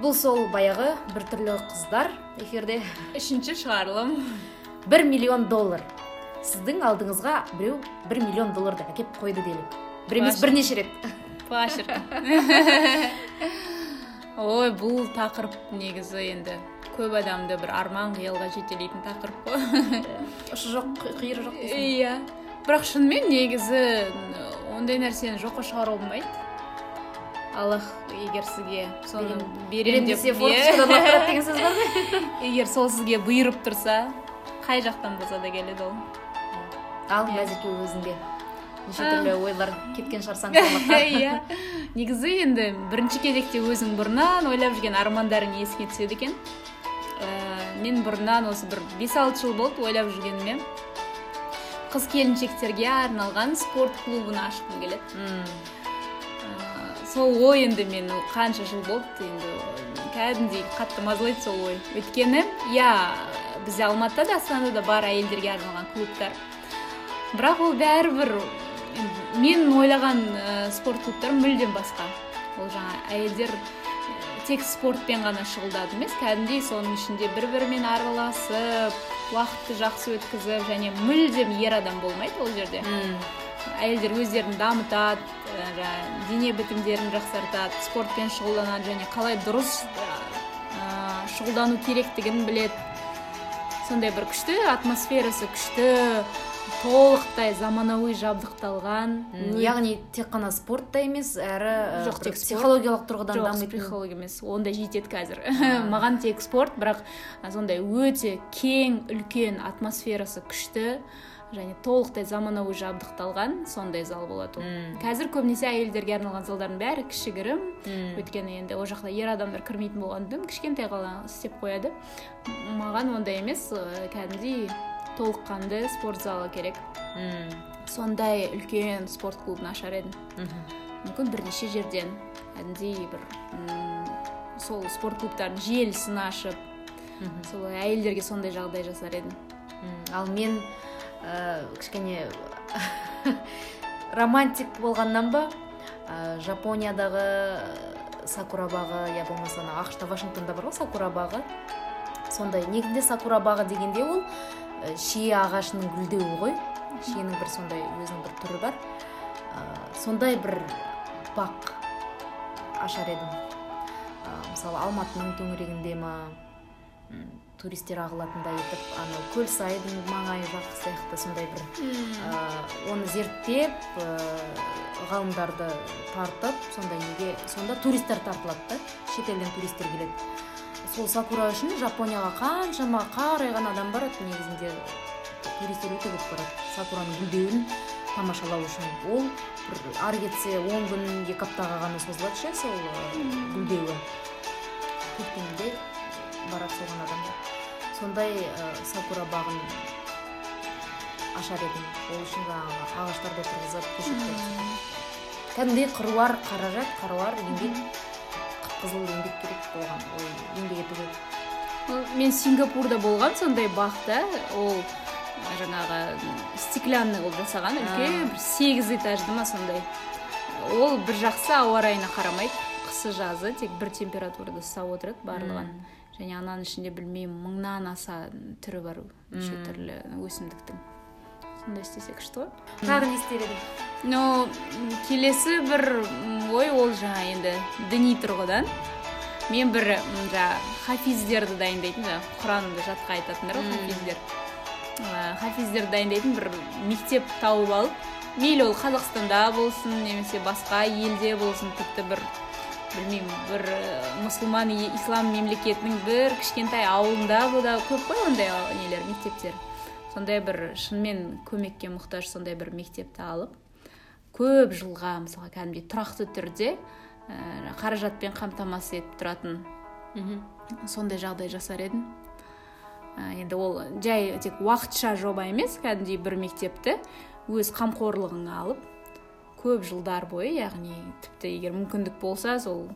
бұл сол баяғы біртүрлі қыздар эфирде. Үшінші шығарылым. Бір миллион доллар. Сіздің алдыңызға біреу бір миллион долларды әкеп қойды делік. Бір емес бірнеше рет. Ой бұл тақырып негізі енді көп адамды бір арман қиялға жетелейтін тақырып қой. Ұшы жоқ қи- қиыры жоқ дейсің иә. Бірақ шынымен негізі ондай нәрсені жоққа шығаруға болмайды. Аллах егер сізге соны беремін берем деп иә. лақтырады деген сөз бар егер сол сізге бұйырып тұрса қай жақтан болса да келеді ол. Ал Иә. назике өзіңде неше түрлі ойлар кеткен салмаққа иә. Негізі енді бірінші кезекте өзің бұрыннан ойлап жүрген армандарың есіңе түседі екен. Ә, мен бұрыннан осы бір бес алты жыл болды ойлап жүргеніме. Қыз келіншектерге арналған спорт клубын ашқым келеді. Сол ой енді мен қанша жыл болды енді кәдімгідей қатты мазалайды сол ой. Өйткені иә бізде алматыда да астанада да бар әйелдерге арналған клубтар. Бірақ ол бәрібір мен ойлаған ә, спорт клубтар мүлдем басқа. Ол жаңа әйелдер тек спортпен ғана шұғылданады емес кәдімгідей соның ішінде бір бірімен араласып уақытты жақсы өткізіп және мүлдем ер адам болмайды ол жерде. Әйелдер өздерін дамытады жаңағы дене бітімдерін жақсартады спортпен шұғылданады және қалай дұрыс ә, шұғылдану керектігін біледі. Сондай бір күшті атмосферасы күшті толықтай заманауи жабдықталған. Яғни тек қана спортта емес әрі Жоқ, тек психологиялық тұрғыдан жоқ дамитын психолог емес ондай жетеді қазір. Маған тек спорт бірақ сондай өте кең үлкен атмосферасы күшті. Және толықтай заманауи жабдықталған сондай зал болады ол қазір көбінесе әйелдерге арналған залдардың бәрі кішігірім. Өйткені енді ол жақта ер адамдар кірмейтін болғандықтан кішкентай ғана істеп қояды. Маған ондай емес кәдімгідей толыққанды спорт залы керек. Сондай үлкен спорт клубын ашар едім. Мүмкін бірнеше жерден кәдімгідей бір сол спорт клубтардың желісін ашып Мхм. солай әйелдерге сондай жағдай жасар едім. Ал мен кішкене романтик болғаннан ба? Ә, жапониядағы сакура бағы я болмаса ана ақш та вашингтонда бар ғой сакура бағы сондай негізінде сакура бағы дегенде ол шие ағашының гүлдеуі ғой. Шиенің бір сондай өзінің бір түрі бар. Ә, сондай бір бақ ашар едім. Ә, мысалы алматының төңірегінде ма? Туристер ағылатындай етіп анау көлсайдың маңайы жақ сияқты сондай бір ә, оны зерттеп ә, ғалымдарды тартып сондай неге сонда туристер тартылады да шетелден туристер келеді. Сол сакура үшін жапонияға қаншама қарайған адам барады негізінде туристер өте көп барады. Сакураның гүлдеуін тамашалау үшін ол бір ары кетсе он күн екі аптаға ғана созылады ше сол ә, гүлдеуі. Көктемде барады соған адамдар. Сондай ә, сакура бағын ашар едім. Ол үшін жаңағы ағаштарды отырғызып кәдімгідей қыруар қаражат қыруар еңбек қып қызыл еңбек керек оған ой еңбек ету керек Ол мен сингапурда болған сондай бақта ол жаңағы стеклянный қылып жасаған үлкен бір сегіз этажды ма сондай. Ол бір жақсы ауа райына қарамайды қысы жазы тек бір температурада ұстап отырады барлығын. Және ананың ішінде білмеймін мыңнан аса түрі бар неше түрлі өсімдіктің. Сондай істесе күшті ғой. Тағы не істер едің? Но келесі бір ой ол жаңа енді діни тұрғыдан. Мен бір жаңағы хафиздерді дайындайтын жаңағы құранды жатқа айтатындар ғой хафиздер. Хафиздерді дайындайтын бір мектеп тауып алып мейлі ол қазақстанда болсын немесе басқа елде болсын тіпті бір білмеймін бір мұсылман ислам мемлекетінің бір кішкентай ауылында да көп қой ондай нелер мектептер. Сондай бір шынымен көмекке мұқтаж сондай бір мектепті алып көп жылға мысалға кәдімгідей тұрақты түрде ә, қаражатпен қамтамасыз етіп тұратын сондай жағдай жасар едім. Ә, енді ол жай тек уақытша жоба емес кәдімгідей бір мектепті өз қамқорлығыңа алып көп жылдар бойы яғни тіпті егер мүмкіндік болса сол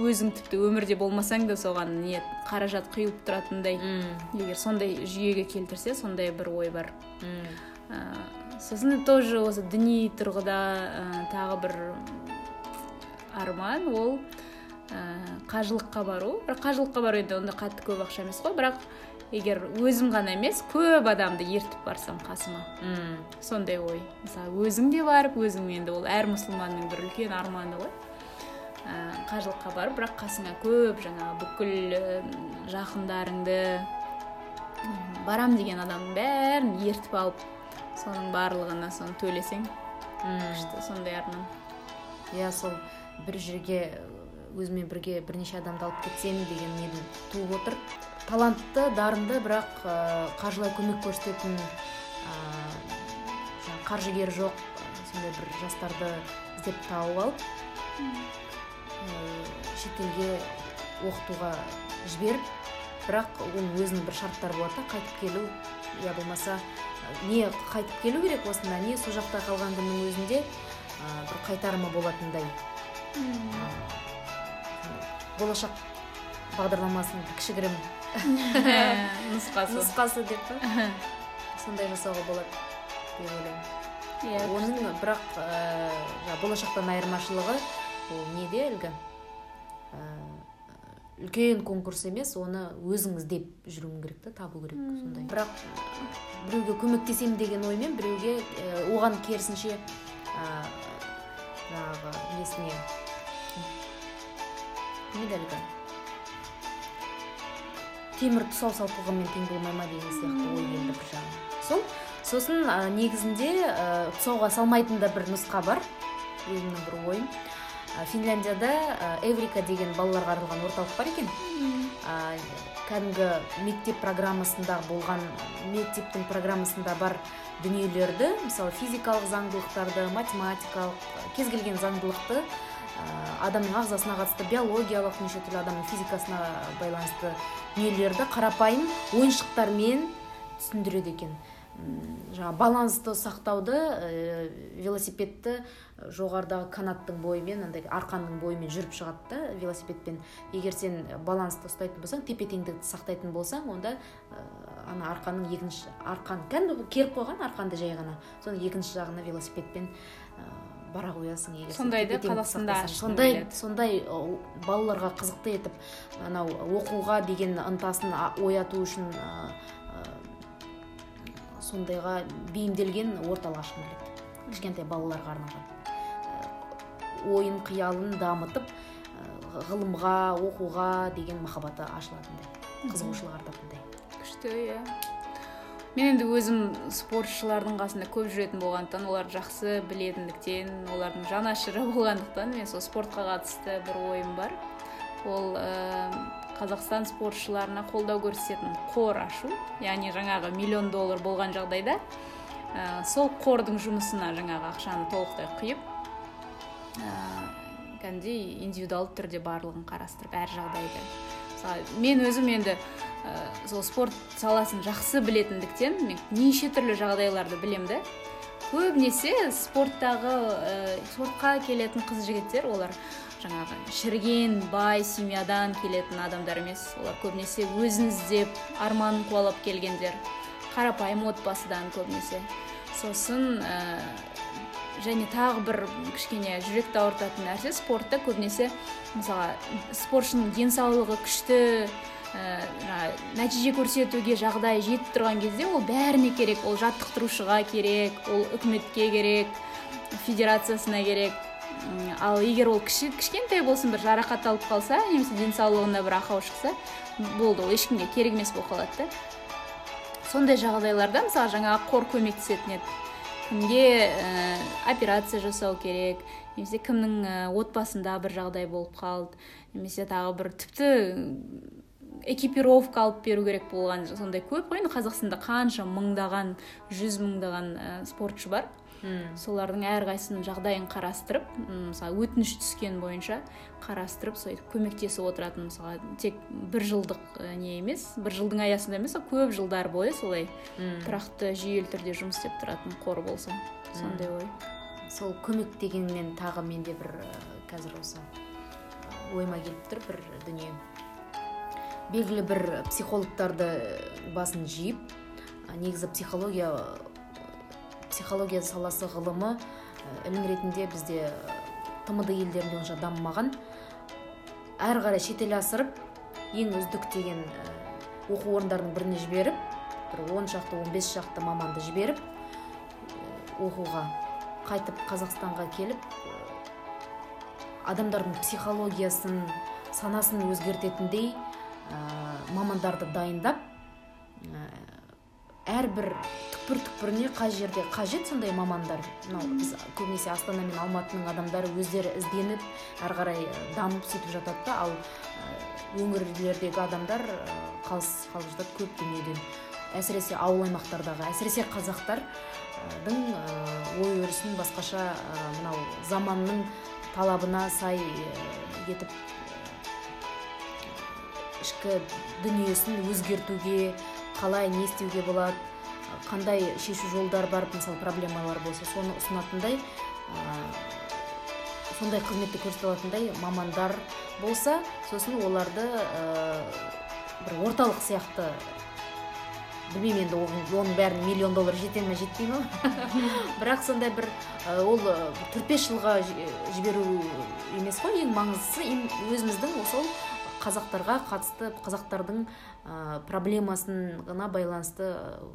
өзің тіпті өмірде болмасаң да соған не қаражат құйылып тұратындай. Егер сондай жүйеге келтірсе сондай бір ой бар. Ә, сосын тоже осы діни тұрғыда ә, тағы бір арман ол қажылыққа бару. Бірақ қажылыққа бару енді ондай қатты көп ақша емес қой бірақ егер өзім ғана емес көп адамды ертіп барсам қасыма. Сондай ой. Мысалы өзің де барып өзің енді ол әр мұсылманның бір үлкен арманы ғой. Қажылыққа барып бірақ қасыңа көп жаңағы бүкіл жақындарыңды барам деген адамның бәрін ертіп алып соның барлығына соны төлесең күшті сондай арман. Иә сол бір жерге өзімен бірге бірнеше адамды алып кетсем деген неден туып отыр. Талантты дарынды бірақ қаржылай көмек көрсететін қаржыгері жоқ сондай бір жастарды іздеп тауып алып шетелге оқытуға жіберіп бірақ оның өзінің бір шарттары болады да қайтып келу я болмаса не қайтып келу керек осында не сол жақта қалған күннің өзінде бір қайтарымы болатындай. Болашақ бағдарламасының кішігірім нұсқасы нұсқасы деп па? Сондай жасауға болады деп ойлаймын. Иә оның бірақ ә, болашақтан айырмашылығы ол неде әлгі? Үлкен конкурс емес оны өзің іздеп жүруің керек та табу керек сондай. Бірақ біреуге көмектесемін деген оймен біреуге оған керісінше жаңағы несіне? Не әлгі темір тұсау салып тең болмай ма деген сияқты ой келді бір жағынан. Сол сосын негізінде тұсауға салмайтын да бір нұсқа бар. Өзімнің бір ойым. Финляндияда эврика деген балаларға арналған орталық бар екен. Кәдімгі мектеп программасында болған мектептің программасында бар дүниелерді мысалы физикалық заңдылықтарды математикалық кез келген заңдылықты адамның ағзасына қатысты биологиялық неше түрлі адамның физикасына байланысты дүниелерді қарапайым ойыншықтармен түсіндіреді екен. Жаңағы балансты сақтауды ә, велосипедті жоғарыдағы канаттың бойымен андай арқанның бойымен жүріп шығады да велосипедпен егер сен балансты ұстайтын болсаң тепе теңдікті сақтайтын болсаң онда ә, ана арқанның екінші арқан кәдімгі керіп қойған арқанды жай ғана соның екінші жағына велосипедпен бара қоясың егер сондайды қазақстанда сондай сондай балаларға қызықты етіп анау оқуға деген ынтасын ояту үшін сондайға бейімделген орталық ашқым келеді кішкентай балаларға арналған. Ойын қиялын дамытып ғылымға оқуға деген махаббаты ашылатындай қызығушылық артатындай. күшті иә. Мен енді өзім спортшылардың қасында көп жүретін болғандықтан оларды жақсы білетіндіктен олардың жанашыры болғандықтан мен сол спортқа қатысты бір ойым бар. Ол қазақстан спортшыларына қолдау көрсететін қор ашу яғни жаңағы миллион доллар болған жағдайда ә, сол қордың жұмысына жаңағы ақшаны толықтай құйып ә, кәдімгідей индивидуалды түрде барлығын қарастырып әр жағдайды мысалы мен өзім енді ә, сол спорт саласын жақсы білетіндіктен мен неше түрлі жағдайларды білемін да көбінесе спорттағы ә, спортқа келетін қыз жігіттер олар жаңағы шіріген бай семьядан келетін адамдар емес. Олар көбінесе өзін іздеп арманын қуалап келгендер қарапайым отбасыдан көбінесе. Сосын және тағы бір кішкене жүректі ауыртатын нәрсе спортта көбінесе мысалға спортшының денсаулығы күшті ә, нәтиже көрсетуге жағдай жетіп тұрған кезде ол бәріне керек. Ол жаттықтырушыға керек ол үкіметке керек федерациясына керек. Ал егер ол кіші, кішкентай болсын бір жарақат алып қалса немесе денсаулығында бір ақау шықса болды ол ешкімге керек емес болып қалады да. Сондай жағдайларда мысалы жаңағы қор көмектесетін еді. Кімге ә, операция жасау керек немесе кімнің отбасында бір жағдай болып қалды немесе тағы бір тіпті экипировка алып беру керек болған сондай көп қой. Енді қазақстанда қанша мыңдаған жүз мыңдаған ә, спортшы бар. Солардың әрқайсысының жағдайын қарастырып мысалы өтініш түскен бойынша қарастырып сөйтіп көмектесіп отыратын мысалы тек бір жылдық не емес бір жылдың аясында емес көп жылдар бойы солай тұрақты жүйелі түрде жұмыс істеп тұратын қор болса сондай ой. Сол көмек дегеннен тағы менде бір қазір осы ойыма келіп тұр бір дүние. Белгілі бір психологтарды басын жиып негізі психология психология саласы ғылымы ілім ретінде бізде тмд елдерінде онша дамымаған. Әрі қарай шетел асырып ең үздік деген ә, оқу орындарының біріне жіберіп бір он шақты он бес шақты маманды жіберіп оқуға қайтып қазақстанға келіп адамдардың психологиясын санасын өзгертетіндей ә, мамандарды дайындап әрбір түкпір түкпіріне қай жерде қажет сондай мамандар? Мынау біз көбінесе астана мен алматының адамдары өздері ізденіп әрі қарай дамып сөйтіп жатады да. Ал өңірлердегі адамдар қалыс қалып жатады көп дүниеден әсіресе ауыл аймақтардағы әсіресе қазақтардың ой өрісін басқаша мынау заманның талабына сай етіп ішкі дүниесін өзгертуге қалай не істеуге болады қандай шешу жолдар бар мысалы проблемалар болса соны ұсынатындай сондай қызметті көрсете алатындай мамандар болса сосын оларды бір орталық сияқты білмеймін енді оның бәріне миллион доллар жете ме жетпей ма бірақ сондай бір ол төрт бес жылға жіберу емес қой ең маңыздысы өзіміздің сол қазақтарға қатысты қазақтардың ә, проблемасына байланысты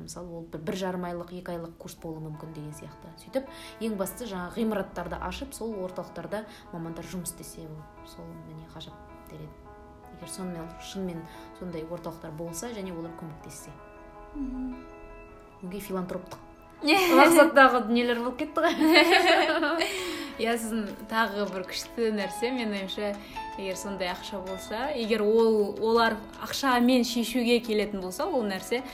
мысалы ол бір, бір жарым айлық екі айлық курс болуы мүмкін деген сияқты. Сөйтіп ең бастысы жаңағы ғимараттарды ашып сол орталықтарда мамандар жұмыс істесе сол міне ғажап дер едім егер сонымен шынымен сондай орталықтар болса және олар көмектессе. Өгей филантроптық мақсаттағы дүниелер болып кетті ғой. Иә сіздің тағы бір күшті нәрсе менің ойымша егер сондай ақша болса егер ол олар ақшамен шешуге келетін болса ол нәрсе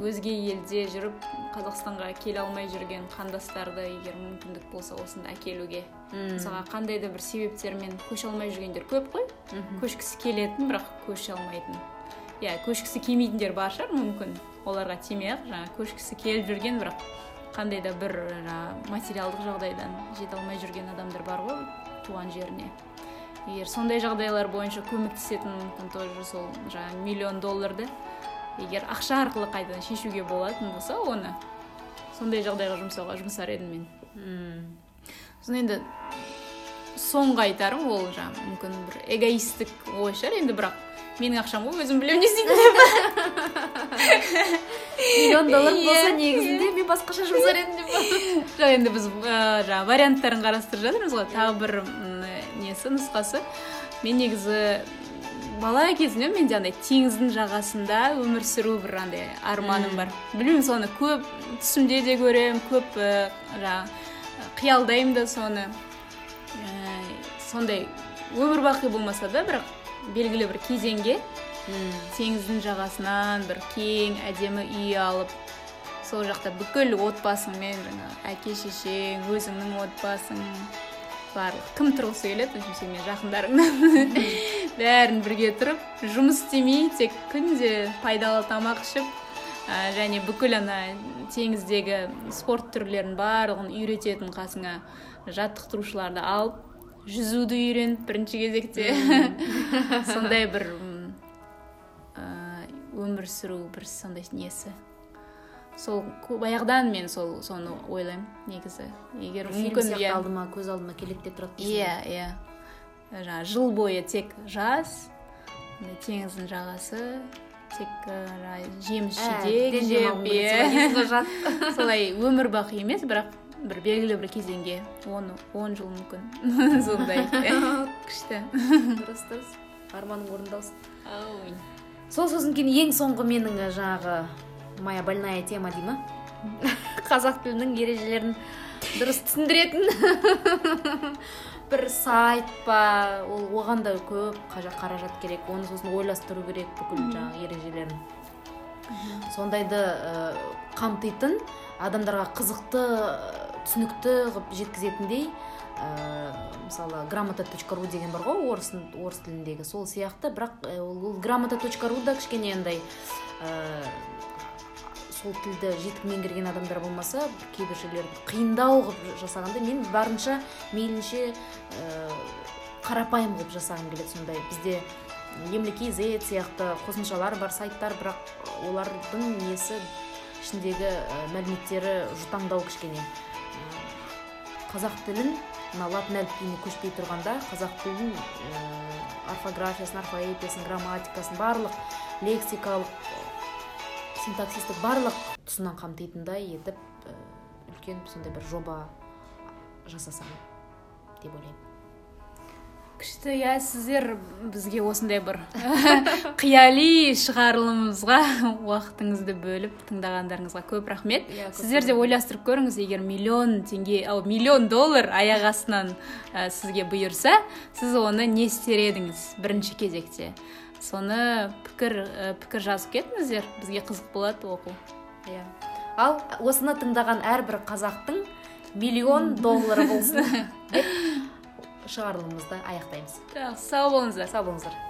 өзге елде жүріп қазақстанға келе алмай жүрген қандастарды егер мүмкіндік болса осында әкелуге. Мысалға қандай да бір себептермен көше алмай жүргендер көп қой. Көшкісі келетін бірақ көше алмайтын. Иә көшкісі келмейтіндер бар шығар мүмкін. Оларға тимей ақ жаңағы көшкісі келіп жүрген бірақ қандай да бір жаңағы материалдық жағдайдан жете алмай жүрген адамдар бар ғой туған жеріне. Егер сондай жағдайлар бойынша көмектесетін мүмкін тоже сол жаңағы миллион долларды егер ақша арқылы қайтадан шешуге болатын болса оны сондай жағдайға жұмсауға жұмсар едім мен. Сосын енді соңғы айтарым ол жаңағы мүмкін бір эгоисттік ой шығар. Енді бірақ менің ақшам ғой өзім білемін не істейтін миллион доллар болса негізінде мен басқаша жұмсар едім деп жоқ енді біз жаңағы варианттарын қарастырып жатырмыз ғой. Тағы бір несі нұсқасы. Мен негізі бала кезімнен менде андай теңіздің жағасында өмір сүру бір андай арманым бар. Білмеймін соны көп түсімде де көремін көп жаңағы қиялдаймын да соны. Сондай өмір бақи болмаса да бірақ белгілі бір кезеңге. Теңіздің жағасынан бір кең әдемі үй алып сол жақта бүкіл отбасыңмен жаңағы әке шешең өзіңнің отбасың барлық. Кім тұрғысы келеді? Сенің жақындарыңнан. Бәрін бірге тұрып жұмыс істемей тек күнде пайдалы тамақ ішіп ә, және бүкіл ана теңіздегі спорт түрлерін барлығын үйрететін қасыңа жаттықтырушыларды алып жүзуді үйреніп бірінші кезекте. Сондай бір өмір сүру бір сондай несі. Сол баяғыдан мен сол соны ойлаймын негізі. Егер мүмкін иә. алдыма көз алдыма келеді деп тұрады иә иә. Жаңағы жыл бойы тек жаз теңіздің жағасы тек жеміс жидек жеп иә. солай өмір бақи емес бірақ бір белгілі бір кезеңге. Он он жыл мүмкін. Сондай күшті. Дұрыс дұрыс. Арманың орындалсын. Сол сосын кейін ең соңғы менің жаңағы моя больная тема дей ма? Қазақ тілінің ережелерін дұрыс түсіндіретін. Бір сайт па ол оған да көп қаражат керек. Оны сосын ойластыру керек бүкіл жаңағы ережелерін. Сондайды ә, қамтитын адамдарға қызықты түсінікті қылып жеткізетіндей ә, мысалы грамота точка ру деген бар ғой орыс орыс тіліндегі сол сияқты. Бірақ ол грамота точка ру да кішкене андай ә, сол тілді жетік меңгерген адамдар болмаса кейбір қиындау қылып жасағанда мен барынша мейлінше ә, қарапайым қылып жасағым келеді сондай. Бізде емле kz сияқты қосымшалар бар сайттар бірақ олардың несі ішіндегі мәліметтері жұтаңдау кішкене. Қазақ тілін мына латын әліпбиіне көшпей тұрғанда қазақ тілін орфографиясын орфоэпиясын грамматикасын барлық лексикалық синтаксистік барлық тұсынан қамтитындай етіп үлкен сондай бір жоба жасасам деп ойлаймын. Күшті иә сіздер бізге осындай бір қияли шығарылымымызға уақытыңызды бөліп тыңдағандарыңызға көп рахмет. Иә, сіздер де ойластырып көріңіз егер миллион теңге ау миллион доллар аяқ астынан ә, сізге бұйырса сіз оны не істер едіңіз бірінші кезекте? Соны пікір ә, пікір жазып кетіңіздер бізге қызық болады оқу. Иә. Ал осыны тыңдаған әрбір қазақтың миллион доллары болсын. шығарылымымызды аяқтаймыз. Сау болыңыздар сау болыңыздар.